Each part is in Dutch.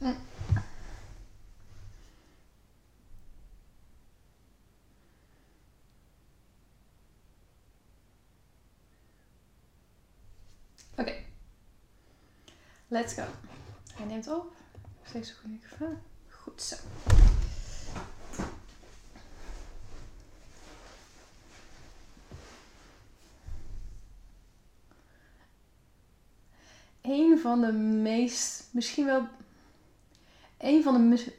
Oké. Let's go. Hij neemt op. Steeds een goede microfoon. Goed zo. Een van de meest, misschien wel een van de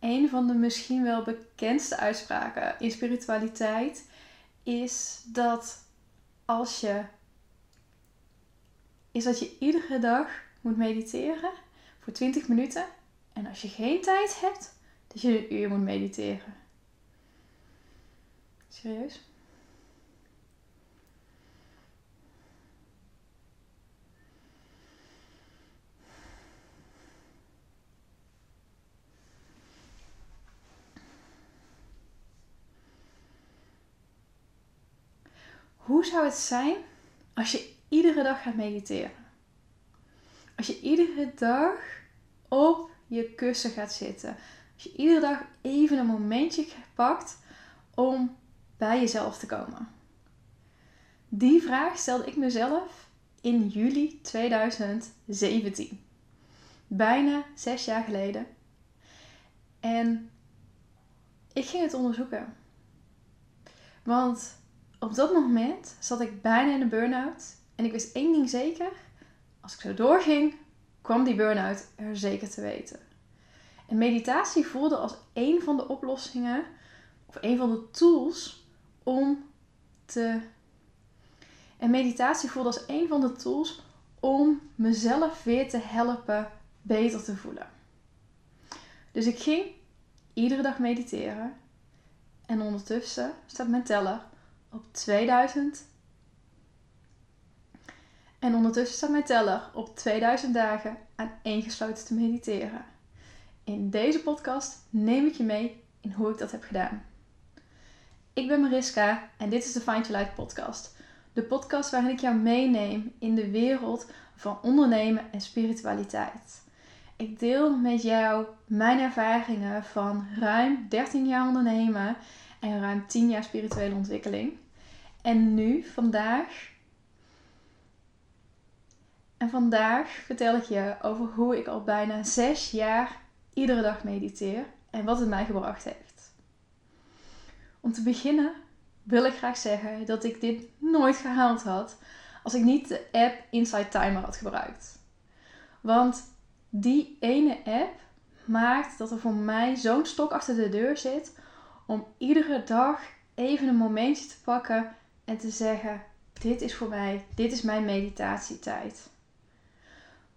Een van de misschien wel bekendste uitspraken in spiritualiteit is dat als je is dat je iedere dag moet mediteren voor 20 minuten en als je geen tijd hebt, dat je een uur moet mediteren. Serieus? Hoe zou het zijn als je iedere dag gaat mediteren? Als je iedere dag op je kussen gaat zitten. Als je iedere dag even een momentje pakt om bij jezelf te komen. Die vraag stelde ik mezelf in juli 2017. Bijna zes jaar geleden. En ik ging het onderzoeken. Want op dat moment zat ik bijna in een burn-out. En ik wist één ding zeker. Als ik zo doorging, kwam die burn-out er zeker te weten. En meditatie voelde als een van de oplossingen, of een van de tools om te. En meditatie voelde als een van de tools om mezelf weer te helpen beter te voelen. Dus ik ging iedere dag mediteren. En ondertussen staat mijn teller op 2000. En ondertussen staat mijn teller op 2000 dagen aan één gesloten te mediteren. In deze podcast neem ik je mee in hoe ik dat heb gedaan. Ik ben Mariska en dit is de Find Your Light podcast. De podcast waarin ik jou meeneem in de wereld van ondernemen en spiritualiteit. Ik deel met jou mijn ervaringen van ruim 13 jaar ondernemen ruim 10 jaar spirituele ontwikkeling. En nu, vandaag. En vandaag vertel ik je over hoe ik al bijna 6 jaar iedere dag mediteer en wat het mij gebracht heeft. Om te beginnen wil ik graag zeggen dat ik dit nooit gehaald had als ik niet de app Inside Timer had gebruikt. Want die ene app maakt dat er voor mij zo'n stok achter de deur zit om iedere dag even een momentje te pakken en te zeggen: Dit is voor mij, dit is mijn meditatietijd.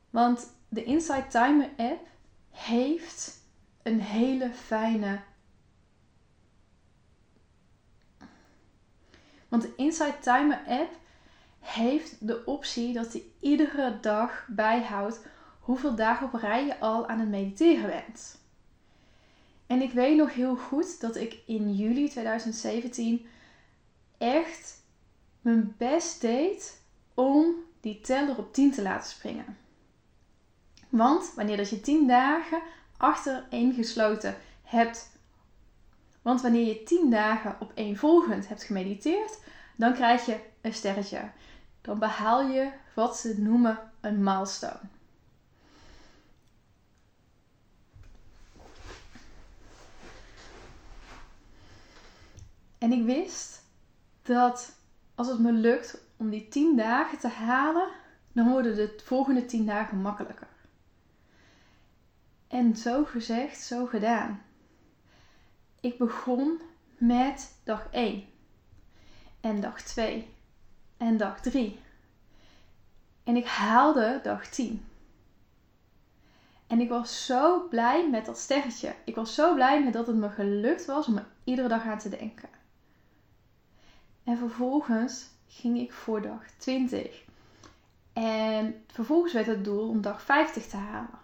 Want de Inside Timer app heeft een hele fijne. Want de Inside Timer app heeft de optie dat hij iedere dag bijhoudt hoeveel dagen op rij je al aan het mediteren bent. En ik weet nog heel goed dat ik in juli 2017 echt mijn best deed om die teller op 10 te laten springen. Want wanneer dat je 10 dagen achter één gesloten hebt, want wanneer je 10 dagen op één volgend hebt gemediteerd, dan krijg je een sterretje. Dan behaal je wat ze noemen een milestone. En ik wist dat als het me lukt om die 10 dagen te halen, dan worden de volgende 10 dagen makkelijker. En zo gezegd, zo gedaan. Ik begon met dag 1 en dag 2 en dag 3. En ik haalde dag 10. En ik was zo blij met dat sterretje. Ik was zo blij met dat het me gelukt was om er iedere dag aan te denken. En vervolgens ging ik voor dag 20. En vervolgens werd het doel om dag 50 te halen.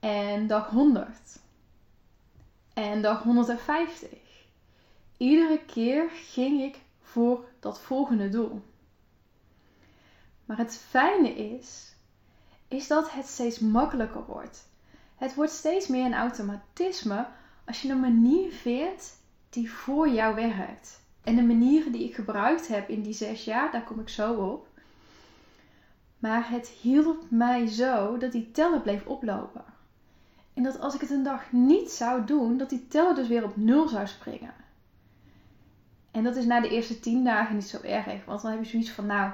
En dag 100. En dag 150. Iedere keer ging ik voor dat volgende doel. Maar het fijne is, is dat het steeds makkelijker wordt. Het wordt steeds meer een automatisme als je een manier vindt die voor jou werkt. En de manieren die ik gebruikt heb in die zes jaar, daar kom ik zo op. Maar het hielp mij zo dat die teller bleef oplopen. En dat als ik het een dag niet zou doen, dat die teller dus weer op nul zou springen. En dat is na de eerste tien dagen niet zo erg. Want dan heb je zoiets van, nou,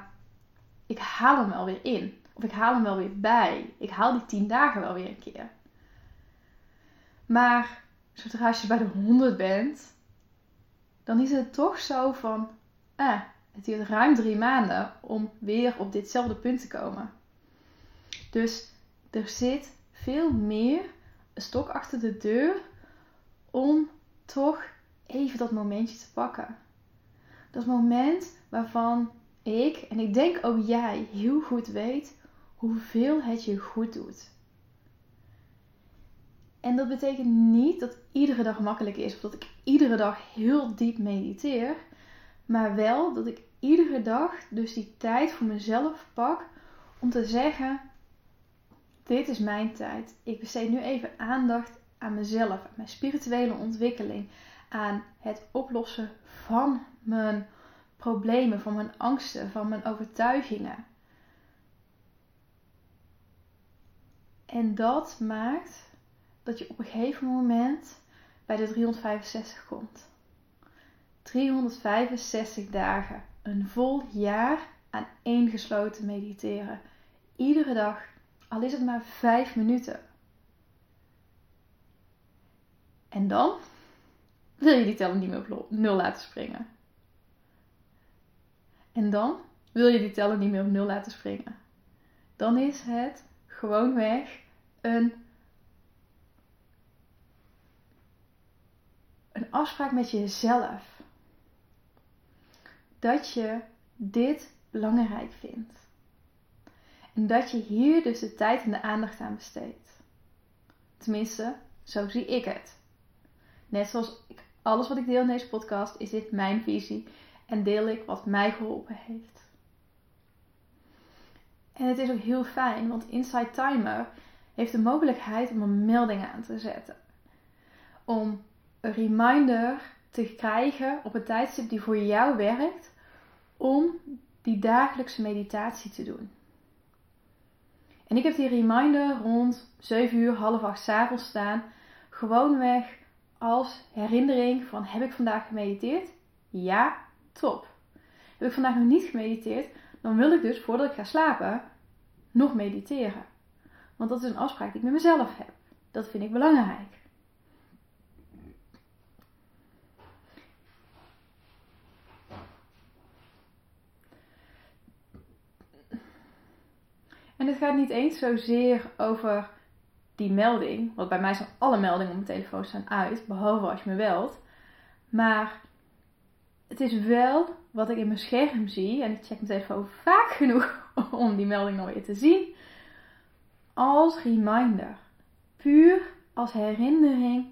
ik haal hem wel weer in. Of ik haal hem wel weer bij. Ik haal die tien dagen wel weer een keer. Maar zodra je bij de 100 bent, dan is het toch zo van, eh, het duurt ruim drie maanden om weer op ditzelfde punt te komen. Dus er zit veel meer een stok achter de deur om toch even dat momentje te pakken. Dat moment waarvan ik, en ik denk ook jij, heel goed weet hoeveel het je goed doet. En dat betekent niet dat iedere dag makkelijk is of dat ik iedere dag heel diep mediteer, maar wel dat ik iedere dag dus die tijd voor mezelf pak om te zeggen: Dit is mijn tijd. Ik besteed nu even aandacht aan mezelf, aan mijn spirituele ontwikkeling, aan het oplossen van mijn problemen, van mijn angsten, van mijn overtuigingen. En dat maakt dat je op een gegeven moment bij de 365 komt. 365 dagen, een vol jaar aan één gesloten mediteren. Iedere dag, al is het maar 5 minuten. En dan wil je die teller niet meer op nul laten springen. En dan wil je die teller niet meer op nul laten springen. Dan is het gewoonweg een, een afspraak met jezelf. Dat je dit belangrijk vindt. En dat je hier dus de tijd en de aandacht aan besteedt. Tenminste, zo zie ik het. Net zoals ik, alles wat ik deel in deze podcast, is dit mijn visie en deel ik wat mij geholpen heeft. En het is ook heel fijn, want Inside Timer heeft de mogelijkheid om een melding aan te zetten. Om een reminder te krijgen op een tijdstip die voor jou werkt om die dagelijkse meditatie te doen. En ik heb die reminder rond 7 uur, half 8 s avonds staan. Gewoonweg als herinnering van heb ik vandaag gemediteerd? Ja, top. Heb ik vandaag nog niet gemediteerd? Dan wil ik dus voordat ik ga slapen nog mediteren. Want dat is een afspraak die ik met mezelf heb. Dat vind ik belangrijk. En het gaat niet eens zozeer over die melding. Want bij mij zijn alle meldingen op mijn telefoon staan uit. Behalve als je me belt. Maar het is wel wat ik in mijn scherm zie. En ik check mijn telefoon vaak genoeg om die melding nog weer te zien als reminder. Puur als herinnering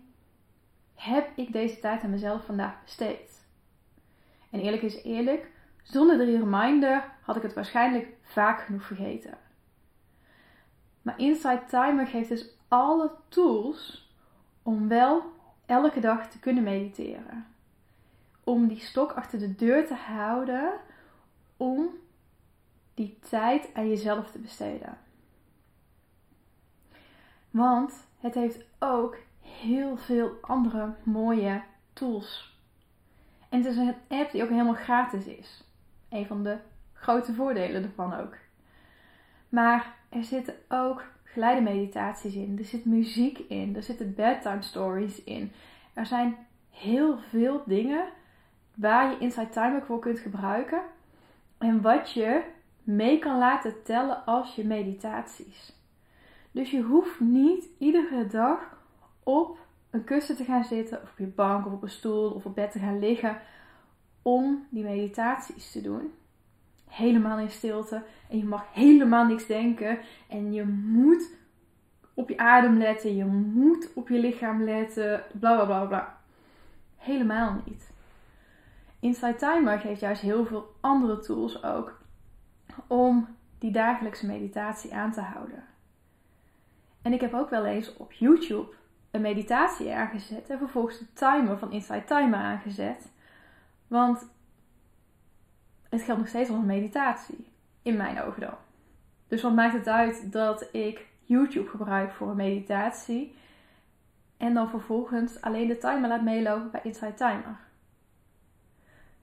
heb ik deze tijd aan mezelf vandaag besteed. En eerlijk is eerlijk, zonder de reminder had ik het waarschijnlijk vaak genoeg vergeten. Maar Inside Timer geeft dus alle tools om wel elke dag te kunnen mediteren. Om die stok achter de deur te houden, om die tijd aan jezelf te besteden. Want het heeft ook heel veel andere mooie tools. En het is een app die ook helemaal gratis is. Een van de grote voordelen ervan ook. Maar er zitten ook geleide meditaties in. Er zit muziek in. Er zitten bedtime stories in. Er zijn heel veel dingen waar je Inside Timer voor kunt gebruiken. En wat je mee kan laten tellen als je meditaties. Dus je hoeft niet iedere dag op een kussen te gaan zitten, of op je bank, of op een stoel, of op bed te gaan liggen om die meditaties te doen. Helemaal in stilte. En je mag helemaal niks denken. En je moet op je adem letten. Je moet op je lichaam letten. Bla bla bla bla. Helemaal niet. Inside Timer geeft juist heel veel andere tools ook om die dagelijkse meditatie aan te houden. En ik heb ook wel eens op YouTube een meditatie aangezet en vervolgens de timer van Inside Timer aangezet. Want het geldt nog steeds een meditatie, in mijn ogen dan. Dus wat maakt het uit dat ik YouTube gebruik voor een meditatie en dan vervolgens alleen de timer laat meelopen bij Inside Timer?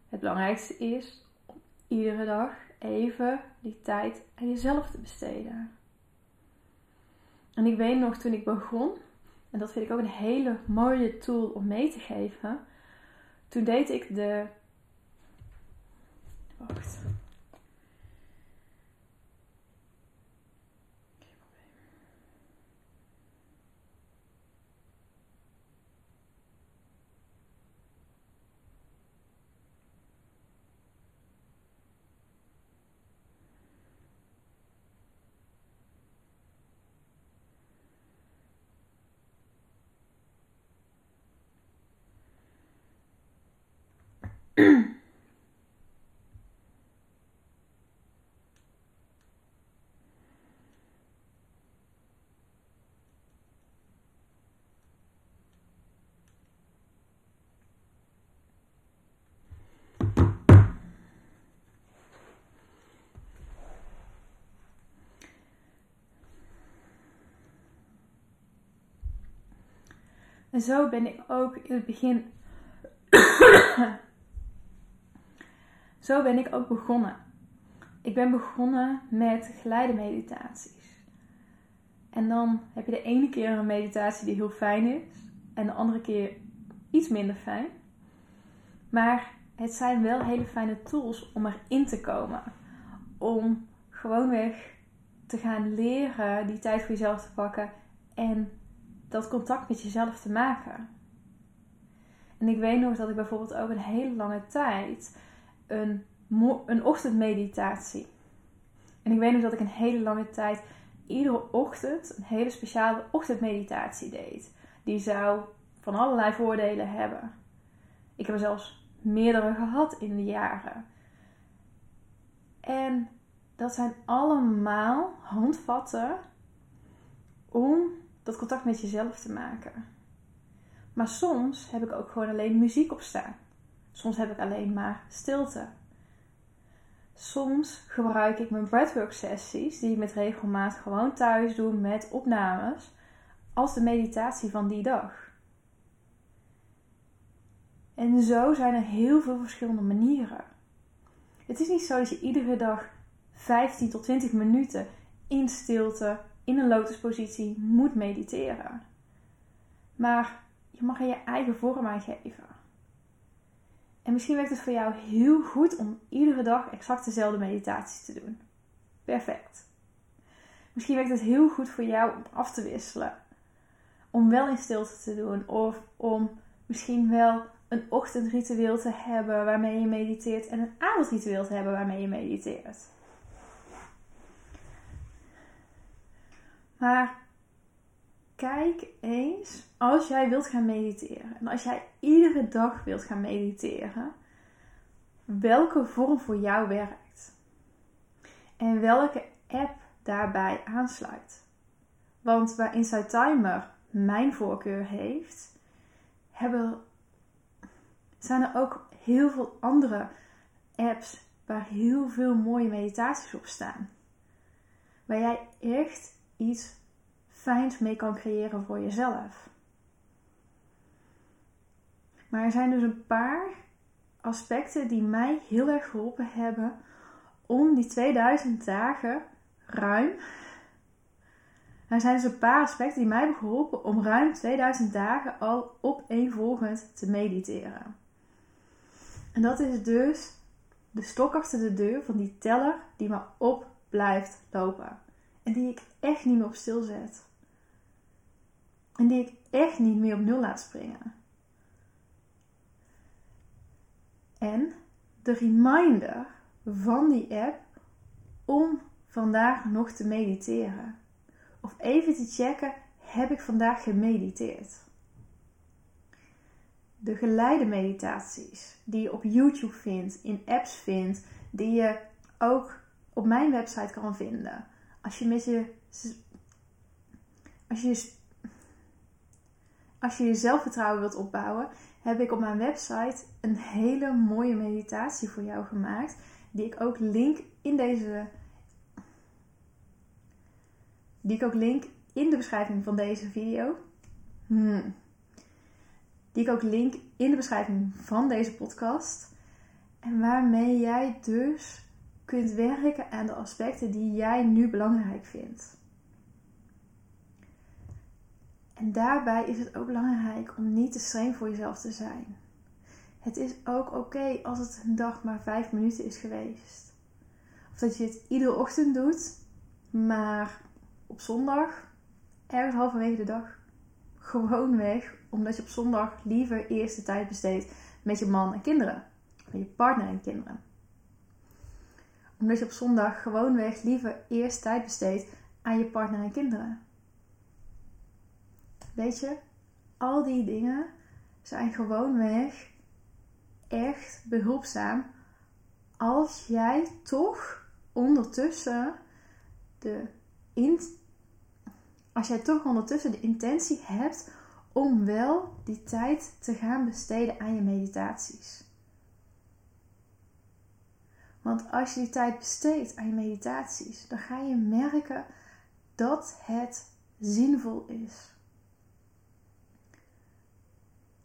Het belangrijkste is om iedere dag even die tijd aan jezelf te besteden. En ik weet nog toen ik begon, en dat vind ik ook een hele mooie tool om mee te geven. Toen deed ik de. Wacht. En zo ben ik ook in het begin. zo ben ik ook begonnen. Ik ben begonnen met geleide meditaties. En dan heb je de ene keer een meditatie die heel fijn is, en de andere keer iets minder fijn. Maar het zijn wel hele fijne tools om erin te komen. Om gewoonweg te gaan leren die tijd voor jezelf te pakken en dat contact met jezelf te maken. En ik weet nog dat ik bijvoorbeeld ook een hele lange tijd een, een ochtendmeditatie. En ik weet nog dat ik een hele lange tijd iedere ochtend een hele speciale ochtendmeditatie deed. Die zou van allerlei voordelen hebben. Ik heb er zelfs meerdere gehad in de jaren. En dat zijn allemaal handvatten om dat contact met jezelf te maken. Maar soms heb ik ook gewoon alleen muziek op staan. Soms heb ik alleen maar stilte. Soms gebruik ik mijn breathwork sessies, die ik met regelmaat gewoon thuis doe met opnames, als de meditatie van die dag. En zo zijn er heel veel verschillende manieren. Het is niet zo dat je iedere dag 15 tot 20 minuten in stilte in een lotuspositie moet mediteren. Maar je mag er je eigen vorm aan geven. En misschien werkt het voor jou heel goed om iedere dag exact dezelfde meditatie te doen. Perfect. Misschien werkt het heel goed voor jou om af te wisselen. Om wel in stilte te doen. Of om misschien wel een ochtendritueel te hebben waarmee je mediteert. En een avondritueel te hebben waarmee je mediteert. Maar kijk eens, als jij wilt gaan mediteren en als jij iedere dag wilt gaan mediteren, welke vorm voor jou werkt. En welke app daarbij aansluit. Want waar Inside Timer mijn voorkeur heeft, hebben, zijn er ook heel veel andere apps waar heel veel mooie meditaties op staan. Waar jij echt iets fijns mee kan creëren voor jezelf. Maar er zijn dus een paar aspecten die mij heel erg geholpen hebben om die 2000 dagen ruim. Er zijn dus een paar aspecten die mij hebben geholpen om ruim 2000 dagen al opeenvolgend te mediteren. En dat is dus de stok achter de deur van die teller die maar op blijft lopen. Die ik echt niet meer op stil zet. En die ik echt niet meer op nul laat springen. En de reminder van die app om vandaag nog te mediteren. Of even te checken, heb ik vandaag gemediteerd? De geleide meditaties die je op YouTube vindt, in apps vindt, die je ook op mijn website kan vinden als je met je. Als je. als je je zelfvertrouwen wilt opbouwen, heb ik op mijn website een hele mooie meditatie voor jou gemaakt. Die ik ook link in deze. Die ik ook link in de beschrijving van deze video. Hmm. Die ik ook link in de beschrijving van deze podcast. En waarmee jij dus kunt werken aan de aspecten die jij nu belangrijk vindt. En daarbij is het ook belangrijk om niet te streng voor jezelf te zijn. Het is ook oké als het een dag maar vijf minuten is geweest. Of dat je het iedere ochtend doet, maar op zondag, ergens halverwege de dag, gewoon weg. Omdat je op zondag liever eerst de tijd besteedt met je man en kinderen. Met je partner en kinderen. Omdat je op zondag gewoonweg liever eerst tijd besteedt aan je partner en kinderen. Weet je, al die dingen zijn gewoonweg echt behulpzaam als jij toch ondertussen de als jij toch ondertussen de intentie hebt om wel die tijd te gaan besteden aan je meditaties. Want als je die tijd besteedt aan je meditaties, dan ga je merken dat het zinvol is.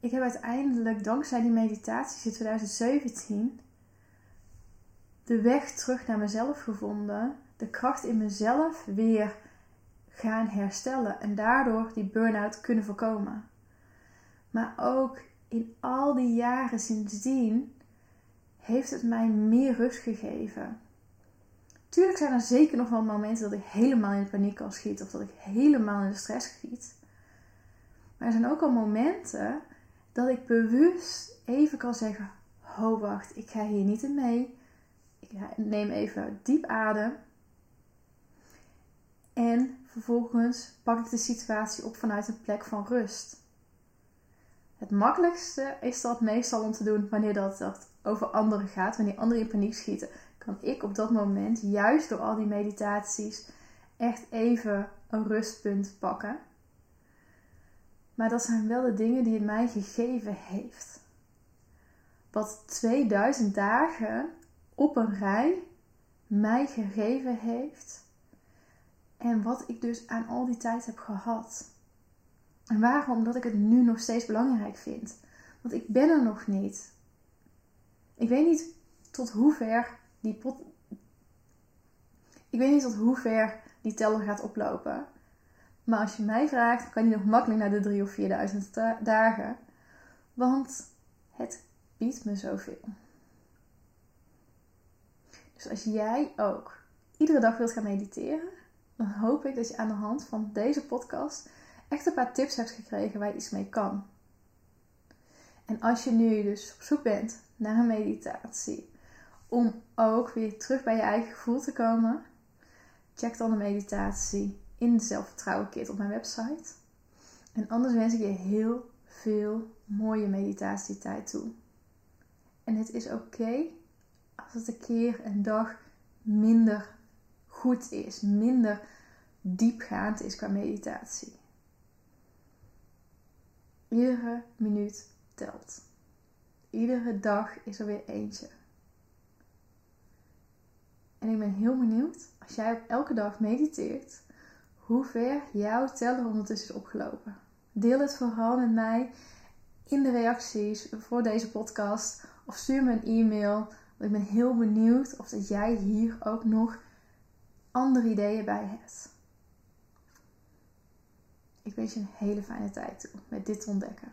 Ik heb uiteindelijk dankzij die meditaties in 2017 de weg terug naar mezelf gevonden, de kracht in mezelf weer gaan herstellen en daardoor die burn-out kunnen voorkomen. Maar ook in al die jaren sindsdien heeft het mij meer rust gegeven. Tuurlijk zijn er zeker nog wel momenten dat ik helemaal in de paniek kan schieten of dat ik helemaal in de stress schiet. Maar er zijn ook al momenten dat ik bewust even kan zeggen: Ho, wacht, ik ga hier niet in mee. Ik neem even diep adem. En vervolgens pak ik de situatie op vanuit een plek van rust. Het makkelijkste is dat meestal om te doen wanneer dat, dat over anderen gaat, wanneer anderen in paniek schieten. Kan ik op dat moment, juist door al die meditaties, echt even een rustpunt pakken. Maar dat zijn wel de dingen die het mij gegeven heeft. Wat 2000 dagen op een rij mij gegeven heeft. En wat ik dus aan al die tijd heb gehad. En waarom? Omdat ik het nu nog steeds belangrijk vind. Want ik ben er nog niet. Ik weet niet tot hoever die pot. Ik weet niet tot hoever die teller gaat oplopen. Maar als je mij vraagt, kan die nog makkelijk naar de 3 of 4000 dagen. Want het biedt me zoveel. Dus als jij ook iedere dag wilt gaan mediteren, dan hoop ik dat je aan de hand van deze podcast echt een paar tips hebt gekregen waar je iets mee kan. En als je nu dus op zoek bent naar een meditatie, om ook weer terug bij je eigen gevoel te komen, check dan de meditatie in de zelfvertrouwen kit op mijn website. En anders wens ik je heel veel mooie meditatietijd toe. En het is oké als het een keer een dag minder goed is, minder diepgaand is qua meditatie. Iedere minuut telt. Iedere dag is er weer eentje. En ik ben heel benieuwd als jij elke dag mediteert, hoe ver jouw teller ondertussen is opgelopen. Deel het vooral met mij in de reacties voor deze podcast of stuur me een e-mail. Want ik ben heel benieuwd of dat jij hier ook nog andere ideeën bij hebt. Ik wens je een hele fijne tijd toe met dit ontdekken.